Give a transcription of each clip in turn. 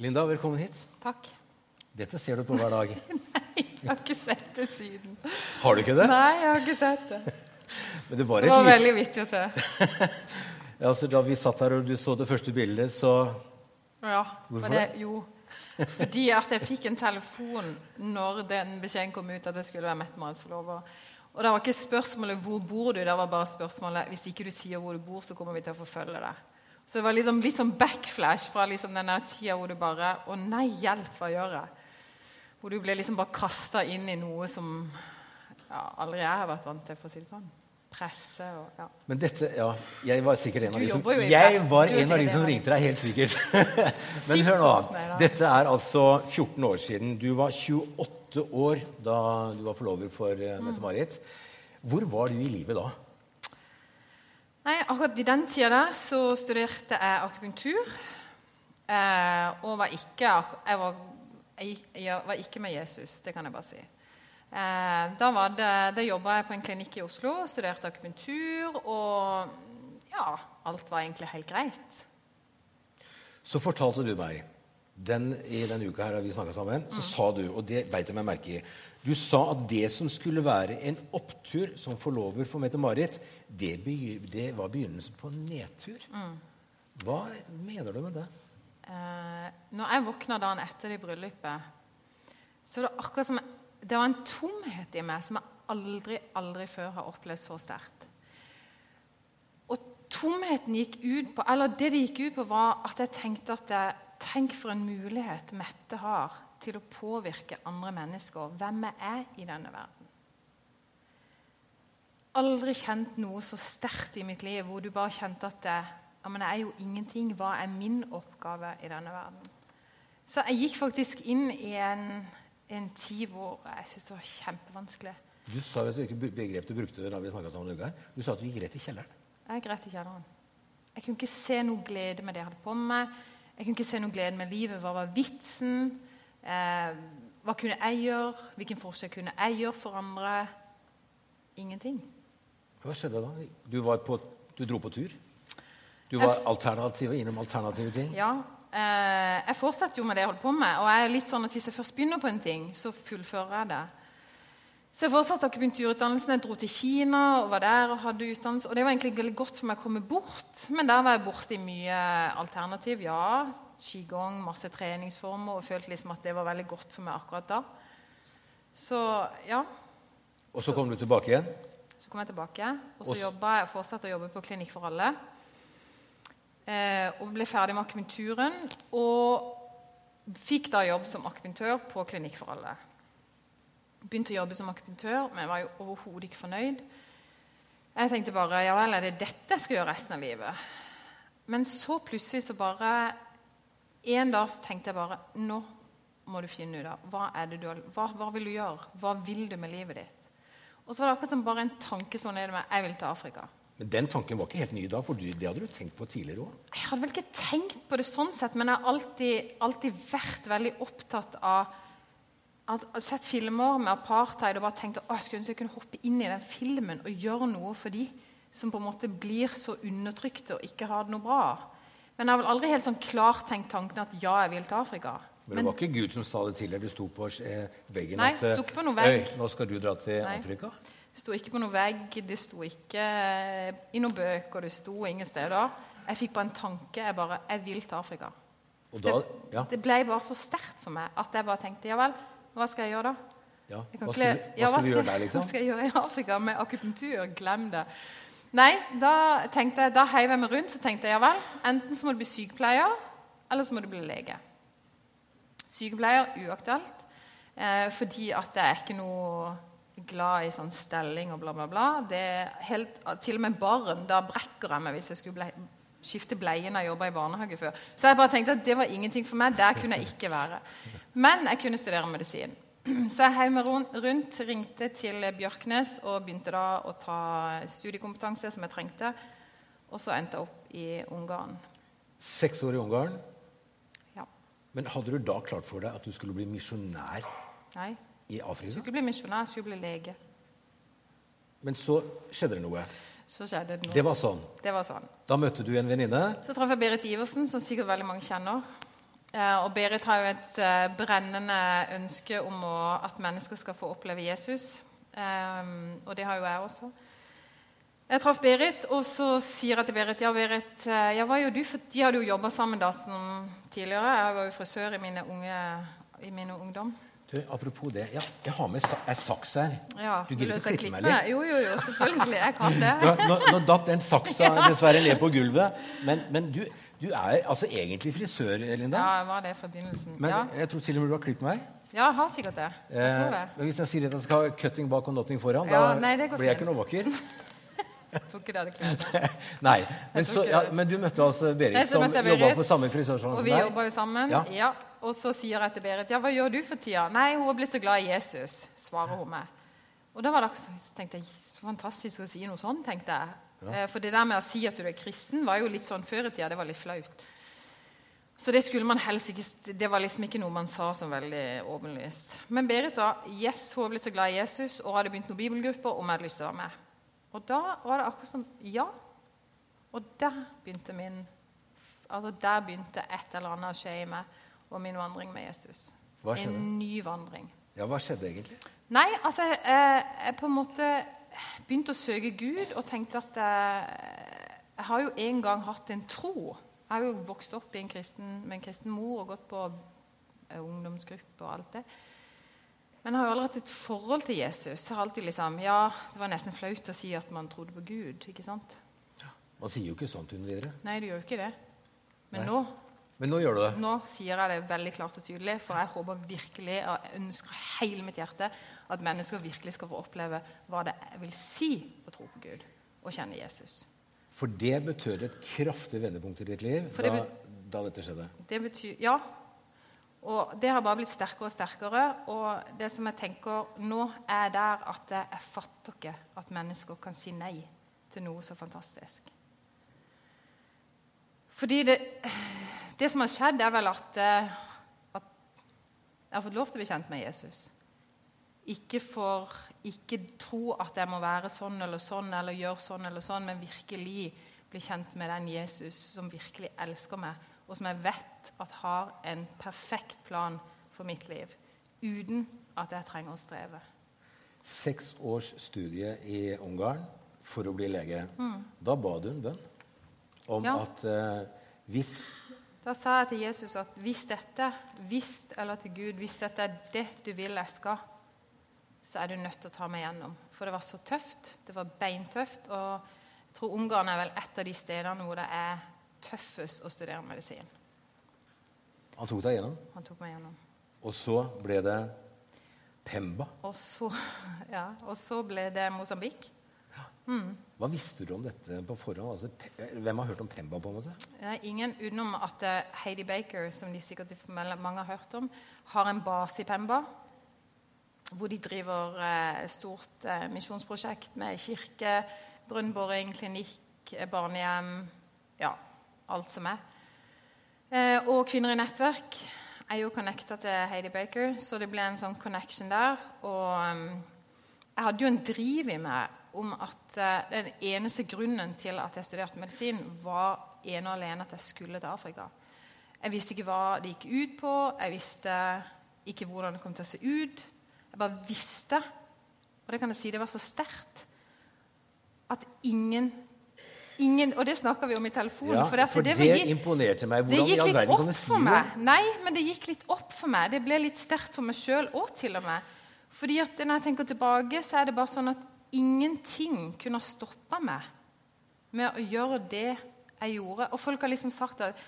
Linda, velkommen hit. Takk. Dette ser du på hver dag. Nei, jeg har ikke sett det siden. Har du ikke det? Nei, jeg har ikke sett det. Men det var Det var lite veldig vittig å se. ja, altså, Da vi satt her og du så det første bildet, så Ja, Hvorfor det? Jo, fordi at jeg fikk en telefon når den beskjeden kom ut at jeg skulle være Mette-Marits forlover. Og det var ikke spørsmålet 'hvor bor du?' Det var bare spørsmålet 'hvis ikke du sier hvor du bor, så kommer vi til å forfølge deg'. Så det var liksom, liksom backflash fra liksom denne tida hvor du bare 'Å nei, hjelp, hva gjør jeg?' Hvor du ble liksom bare kasta inn i noe som ja, aldri jeg har vært vant til, for å si det sånn. Presse og ja. Men dette Ja, jeg var sikkert en av de som Jeg var en av de som ringte deg, helt sikkert. Men hør nå. Dette er altså 14 år siden. Du var 28 år da du var forlover for Mm. eh, Mette-Marit. Hvor var du i livet da? Nei, akkurat i den tida der så studerte jeg akupunktur. Eh, og var ikke, jeg var, jeg, jeg var ikke med Jesus, det kan jeg bare si. Eh, da var det, da jobba jeg på en klinikk i Oslo, studerte akupunktur, og ja, alt var egentlig helt greit. Så fortalte du meg den, I denne uka her da vi snakka sammen, så sa du, og det beit jeg meg merke i Du sa at det som skulle være en opptur som forlover for Mette-Marit, det, det var begynnelsen på en nedtur. Hva mener du med det? Eh, når jeg våkna dagen etter det bryllupet, så var det akkurat som Det var en tomhet i meg som jeg aldri, aldri før har opplevd så sterkt. Og tomheten gikk ut på Eller det det gikk ut på, var at jeg tenkte at jeg, Tenk for en mulighet Mette har til å påvirke andre mennesker. Hvem er i denne verden? Aldri kjent noe så sterkt i mitt liv hvor du bare kjente at det, ja, men jeg er jo ingenting. Hva er min oppgave i denne verden? Så jeg gikk faktisk inn i en, en tid hvor jeg syntes det var kjempevanskelig. Du sa jo ikke begrep du brukte da vi snakket sammen en uke. Du sa at du gikk rett i kjelleren. Jeg gikk rett i kjelleren. Jeg kunne ikke se noe glede med det jeg hadde på meg. Jeg kunne ikke se noe glede med livet. Hva var vitsen? Eh, hva kunne jeg gjøre? Hvilken forskjell kunne jeg gjøre for andre? Ingenting. Hva skjedde da? Du, var på, du dro på tur? Du var alternativ, innom alternative ting? Ja. Eh, jeg fortsetter jo med det jeg holdt på med. Og jeg er litt sånn at hvis jeg først begynner på en ting, så fullfører jeg det. Så jeg fortsatte akupunkturutdannelsen. Jeg dro til Kina og var der og hadde utdannelse. Og det var egentlig veldig godt for meg å komme bort. Men der var jeg borte i mye alternativ. Ja, qigong, masse treningsformer, og følte liksom at det var veldig godt for meg akkurat da. Så ja, Og så kom du tilbake igjen? så kom jeg tilbake. Og så jeg, fortsatte jeg å jobbe på Klinikk for alle. Eh, og ble ferdig med akupunkturen. Og fikk da jobb som akupunktør på Klinikk for alle. Begynte å jobbe som akupunktør, men var jo overhodet ikke fornøyd. Jeg tenkte bare ja vel, er det dette jeg skal gjøre resten av livet? Men så plutselig så bare En dag tenkte jeg bare Nå må du finne ut av hva du har, hva, hva vil du gjøre? Hva vil du med livet ditt? Og så var det akkurat som bare en tanke som nede med Jeg vil til Afrika. Men den tanken var ikke helt ny da, for det hadde du tenkt på tidligere òg. Jeg hadde vel ikke tenkt på det sånn sett, men jeg har alltid, alltid vært veldig opptatt av at, at sett filmer med apartheid og bare tenkt at jeg skulle ønske jeg kunne hoppe inn i den filmen og gjøre noe for de som på en måte blir så undertrykte og ikke har det noe bra. Men jeg har vel aldri helt sånn klart tenkt tanken at ja, jeg vil til Afrika. Men det var ikke Gud som sa det til deg? Det sto på eh, veggen Nei, at det på noen vegg. Nå skal du dra til Nei. Afrika? Det sto ikke på noen vegg, det sto ikke eh, i noen bøker, det sto ingen steder. Jeg fikk bare en tanke. Jeg bare Jeg vil til Afrika. Og da, det, ja, det ble bare så sterkt for meg at jeg bare tenkte ja vel, hva skal jeg gjøre da? ja. Hva skal, hva ja, du gjøre der, liksom? Hva skal jeg gjøre i Afrika med akupunktur? Glem det. Nei, da tenkte jeg, da heiv jeg meg rundt så tenkte jeg ja vel, enten så må du bli sykepleier, eller så må du bli lege. Sykepleier uaktuelt, eh, fordi at jeg er ikke noe glad i sånn stelling og bla, bla, bla. Det er helt, til og med barn, da brekker jeg meg hvis jeg skulle ble, skifte bleien jeg jobba i barnehage før. Så jeg bare tenkte at det var ingenting for meg. Der kunne jeg ikke være. Men jeg kunne studere medisin. Så jeg heiv meg rundt, ringte til Bjørknes og begynte da å ta studiekompetanse som jeg trengte. Og så endte jeg opp i Ungarn. Seks år i Ungarn. Ja. Men hadde du da klart for deg at du skulle bli misjonær Nei. i Jeg Afrika? skulle ikke bli misjonær, jeg skulle bli lege. Men så skjedde det noe. Så skjedde det noe. Det var sånn. Det var sånn. Da møtte du en venninne. Så traff jeg Berit Iversen, som sikkert veldig mange kjenner. Eh, og Berit har jo et eh, brennende ønske om å, at mennesker skal få oppleve Jesus. Um, og det har jo jeg også. Jeg traff Berit, og så sier jeg til Berit ja, Berit, ja, hva gjør du? For de hadde jo jobba sammen da som tidligere. Jeg var jo frisør i mine unge, i mine ungdom. Du, apropos det, ja, jeg har med en saks her. Ja, du gidder ikke klippe meg litt? Jo, jo, jo, selvfølgelig. Jeg kan det. Ja, nå, nå datt den saksa dessverre ned på gulvet. Men, men du, du er altså egentlig frisør, Linda. Ja, jeg var det i forbindelsen. Men Ja, jeg tror til og med du har klippet meg. ja jeg har sikkert det. Jeg tror det. Eh, men hvis jeg sier at jeg skal ha cutting bak og notting foran, Ja, da nei, blir jeg fint. ikke noe vakker. Jeg tror ikke det hadde klart. nei, men, så, ja, men du møtte altså Berit, Nei, som jobba på samme frisørsalong Og vi deg. jobba jo sammen. Ja. Ja. Og så sier jeg til Berit ja, hva gjør du for tida? Nei, hun har blitt så glad i Jesus, svarer hun meg. Og da var det så tenkte jeg, så fantastisk å si noe sånn, tenkte jeg. Eh, For det der med å si at du er kristen, var jo litt sånn før i tida. Det var litt flaut. Så det skulle man helst ikke Det var liksom ikke noe man sa som veldig åpenlyst. Men Berit var yes, hun var blitt så glad i Jesus og hadde begynt noen bibelgrupper om jeg hadde lyst til å være med. Og da var det akkurat som ja. Og der begynte min altså Der begynte et eller annet å skje i meg og min vandring med Jesus. En ny vandring. Ja, hva skjedde egentlig? Nei, altså jeg, jeg på en måte begynte å søke Gud og tenkte at jeg, jeg har jo en gang hatt en tro. Jeg har jo vokst opp i en kristen, med en kristen mor og gått på eh, ungdomsgruppe og alt det. Men jeg har jo aldri hatt et forhold til Jesus. Jeg har alltid liksom, ja, Det var nesten flaut å si at man trodde på Gud. ikke sant? Man sier jo ikke sånt under videre. Nei, du gjør jo ikke det. Men Nei. nå Men nå gjør du det. nå sier jeg det veldig klart og tydelig, for jeg håper virkelig og jeg ønsker hele mitt hjerte at mennesker virkelig skal få oppleve hva det vil si å tro på Gud og kjenne Jesus. For det betød et kraftig vendepunkt i ditt liv det da, da dette skjedde. Det betyr Ja. Og det har bare blitt sterkere og sterkere. Og det som jeg tenker nå, er der at jeg fatter ikke at mennesker kan si nei til noe så fantastisk. Fordi det, det som har skjedd, er vel at, eh, at jeg har fått lov til å bli kjent med Jesus. Ikke for ikke tro at jeg må være sånn eller sånn eller gjøre sånn eller sånn, men virkelig bli kjent med den Jesus som virkelig elsker meg, og som jeg vet at har en perfekt plan for mitt liv. Uten at jeg trenger å streve. Seks års studie i Ungarn for å bli lege. Da ba du en bønn om Mm. Ja. at eh, hvis Da sa jeg til Jesus at hvis dette, hvis, eller til Gud, hvis dette er det du vil jeg skal, så er du nødt til å ta meg gjennom. For det var så tøft. Det var beintøft. Og jeg tror Ungarn er vel et av de stedene hvor det er tøffest å studere medisin. Han tok deg gjennom, Han tok meg gjennom. og så ble det Pemba. Og så, ja, og så ble det Mosambik. Hva visste du om dette på forhånd? Altså, hvem har hørt om Pemba? på en måte? Er ingen utenom at eh, Heidi Baker, som de sikkert mange har hørt om, har en base i Pemba. Hvor de driver eh, stort eh, misjonsprosjekt med kirke, brønnboring, klinikk, eh, barnehjem Ja, alt som er. Og Kvinner i nettverk er jo connecta til Heidi Baker, så det ble en sånn connection der. Og jeg hadde jo en driv i meg om at eh, den eneste grunnen til at jeg studerte medisin, var ene og alene at jeg skulle til Afrika. Jeg visste ikke hva det gikk ut på, jeg visste ikke hvordan det kom til å se ut. Jeg bare visste, og det kan jeg si, det var så sterkt, at ingen Ingen, og det snakka vi om i telefonen. Ja, for det, for det, var- imponerte meg. Hvordan i gikk litt opp si for det? meg. Nei, men det gikk litt opp for meg. Det ble litt sterkt for meg sjøl òg, til og med. Fordi at når jeg tenker tilbake, så er det bare sånn at ingenting kunne stoppe stoppa meg med å gjøre det jeg gjorde. Og folk har liksom sagt at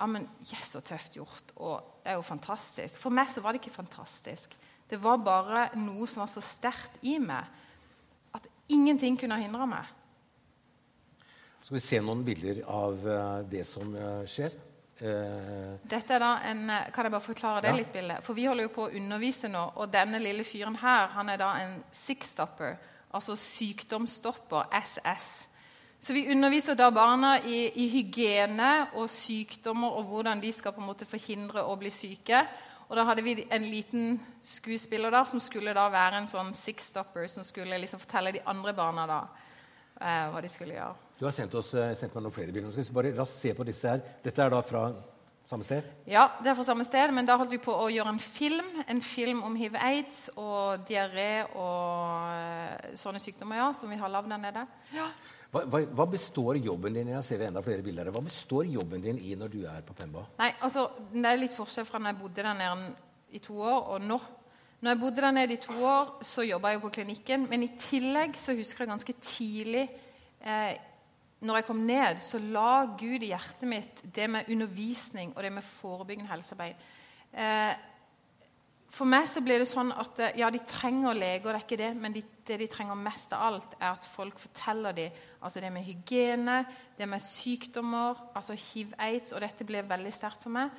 ja, men yes, så tøft gjort. Og det er jo fantastisk. For meg så var det ikke fantastisk. Det var bare noe som var så sterkt i meg at ingenting kunne hindre meg. Skal vi se noen bilder av eh, det som eh, skjer? Eh, Dette er da en, Kan jeg bare forklare det Ja. litt, Bille? For vi holder jo på å undervise nå, og denne lille fyren her, han er da en six-stopper, altså sykdomsstopper, SS. Så vi underviser da barna i, i hygiene og sykdommer og hvordan de skal på en måte forhindre å bli syke. Og da hadde vi en liten skuespiller der som skulle da være en sånn six-stopper som skulle liksom fortelle de andre barna da eh, hva de skulle gjøre. du har sendt, oss, eh, sendt meg noen flere bilder. Nå skal vi bare raskt se på disse her. Dette er da fra Samme sted? Ja, det er fra samme sted, men da holdt vi på å gjøre en film. En film om hiv-aids og diaré og eh, sånne sykdommer ja, som vi har lagd der nede. Ja. Hva, hva, hva, består jobben din i jeg ser enda flere bilder Hva består jobben din i når du er på Pemba? Nei, altså, Det er litt forskjell fra når jeg bodde der nede i to år, og nå. Når jeg bodde der nede i to år, så jobba jeg jo på klinikken. Men i tillegg så husker jeg ganske tidlig eh, når jeg kom ned, så la Gud i hjertet mitt det med undervisning og det med forebyggende helsearbeid. Eh, for meg så blir det sånn at eh, ja, de trenger leger, det er ikke det, men de, det de trenger mest av alt, er at folk forteller dem altså det med hygiene, det med sykdommer, altså hiv-aids, og dette blir veldig sterkt for meg.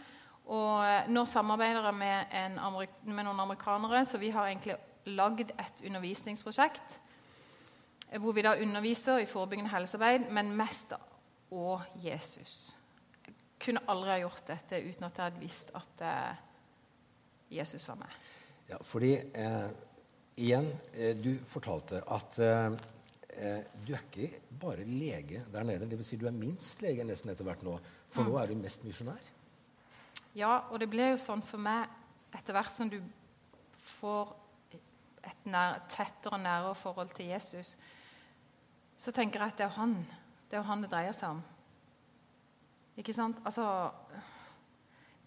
Og eh, Nå samarbeider jeg med, med noen amerikanere, så vi har egentlig lagd et undervisningsprosjekt hvor vi da underviser i forebyggende helsearbeid, men mest og Jesus. Jeg kunne aldri ha gjort dette uten at jeg hadde visst at eh, Jesus var med. Ja, fordi eh, igjen, eh, du fortalte at eh, eh, du er ikke bare lege der nede. Dvs. Si du er minst lege nesten etter hvert nå. For mm. nå er du mest misjonær. Ja, og det ble jo sånn for meg etter hvert som du får et nær, tettere og nærere forhold til Jesus, så tenker jeg at det er han det er han det dreier seg om. Ikke sant? Altså,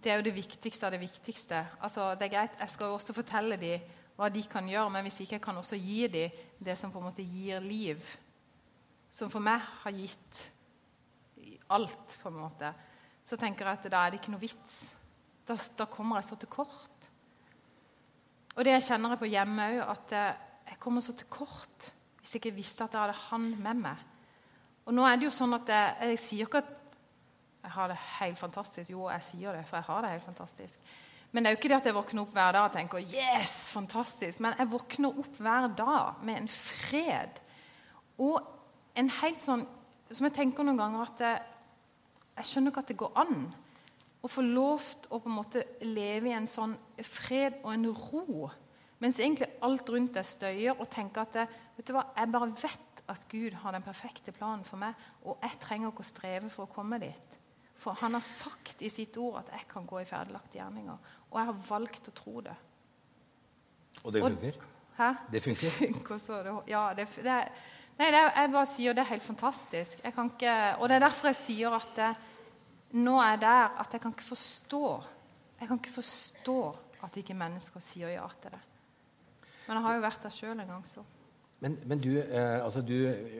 det er jo det viktigste av det viktigste. Altså, det er greit, Jeg skal jo også fortelle dem hva de kan gjøre, men hvis ikke jeg kan også gi dem det som på en måte gir liv, som for meg har gitt alt, på en måte, så tenker jeg at da er det ikke noe vits. Da, da kommer jeg så til kort. Og det jeg kjenner jeg på hjemme òg, at jeg kommer så til kort hvis jeg ikke visste at jeg hadde han med meg. Og nå er det jo sånn at jeg, jeg sier ikke at jeg har det helt fantastisk. Jo, jeg sier det, for jeg har det helt fantastisk. Men det er jo ikke det at jeg våkner opp hver dag og tenker 'yes, fantastisk'. Men jeg våkner opp hver dag med en fred. Og en helt sånn Som jeg tenker noen ganger at jeg, jeg skjønner ikke at det går an å få lov til å på en måte leve i en sånn fred og en ro. Mens egentlig alt rundt deg støyer, og tenker at det, Vet du hva? Jeg bare vet at Gud har den perfekte planen for meg, og jeg trenger ikke å streve for å komme dit. For han har sagt i sitt ord at jeg kan gå i ferdiglagte gjerninger. Og jeg har valgt å tro det. Og det funker? hæ? Det funker? funker så det, ja, det, det, nei, det, jeg bare sier det er helt fantastisk. Ikke, og det er derfor jeg sier at det, nå er jeg der at jeg kan ikke forstå Jeg kan ikke forstå at ikke mennesker sier ja til det. Men jeg har jo vært der sjøl en gang, så. Men, men du, eh, altså du,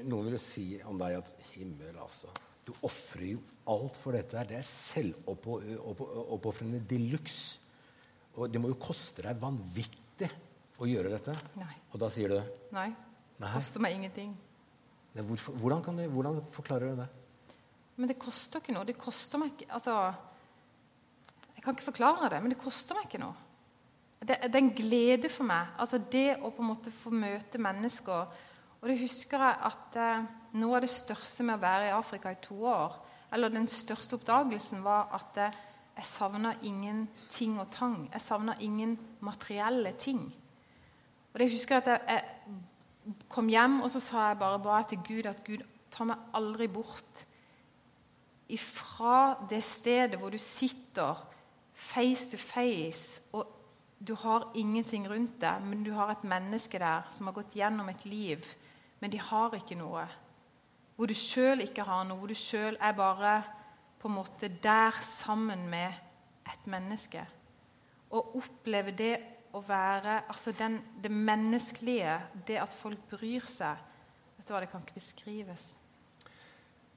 noen vil jo si om deg at himmel, altså. Du ofrer jo alt for dette. her. Det er selvoppofrende de luxe. Og det må jo koste deg vanvittig å gjøre dette. Nei. Og da sier du Nei. Det koster meg ingenting. Nei, hvorfor, hvordan, du, hvordan, forklarer du det? Men det koster ikke noe. Det koster meg ikke Altså Jeg kan ikke forklare det, men det koster meg ikke noe det, det, er en glede for meg. altså Det å på en måte få møte mennesker. Og det husker jeg at eh, Noe av det største med å være i Afrika i to år, eller den største oppdagelsen, var at eh, jeg savna ingen ting og tang. Jeg savna ingen materielle ting. Og det husker jeg at jeg, jeg kom hjem, og så sa jeg bare ba til Gud at Gud tar meg aldri bort ifra det stedet hvor du sitter face to face og du har ingenting rundt deg, men du har et menneske der som har gått gjennom et liv, men de har ikke noe. Hvor du sjøl ikke har noe, hvor du sjøl er bare på en måte der sammen med et menneske. Å oppleve det å være altså den, det menneskelige, det at folk bryr seg vet du hva, Det kan ikke beskrives.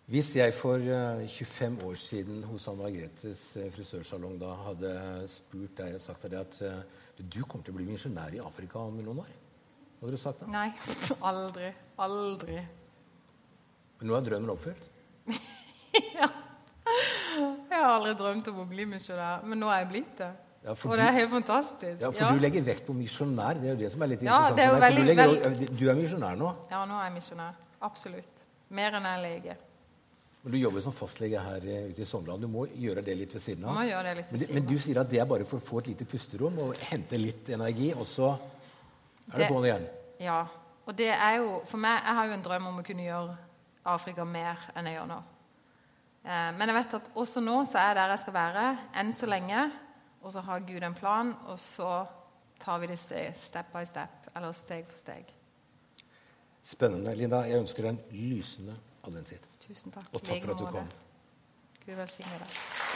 Hvis jeg for 25 eh, år siden hos Anne Margrethes eh, frisørsalong da hadde spurt deg og sagt deg at eh, du kommer til å bli misjonær i Afrika om noen år, hadde du sagt da? Nei, aldri. Aldri. Men nå er drømmen oppfylt? ja. Jeg har aldri drømt om å bli misjonær, men nå er jeg blitt det. Ja, og det er helt fantastisk. Ja, For ja. du legger vekt på misjonær. Det er jo det som er litt ja, interessant. Er veldig, du, legger, du, er misjonær nå? Ja, nå er jeg misjonær. Absolutt. Mer enn jeg er lege. Men Du jobber som fastlege her ute i Sogndal. Du må gjøre det litt ved siden av. Må gjøre det litt ved siden av. Men, du sier at det er bare for å få et lite pusterom og hente litt energi, og så er det, på'n igjen. Ja. Og det er jo For meg Jeg har jo en drøm om å kunne gjøre Afrika mer enn jeg gjør nå. Eh, men jeg vet at også nå så er jeg der jeg skal være, enn så lenge. Og så har Gud en plan, og så tar vi det step by step, eller steg for steg. Spennende, Linda. Jeg ønsker deg en lysende adventstid. Tusen takk. Og takk for at du kom. Gud velsigne deg.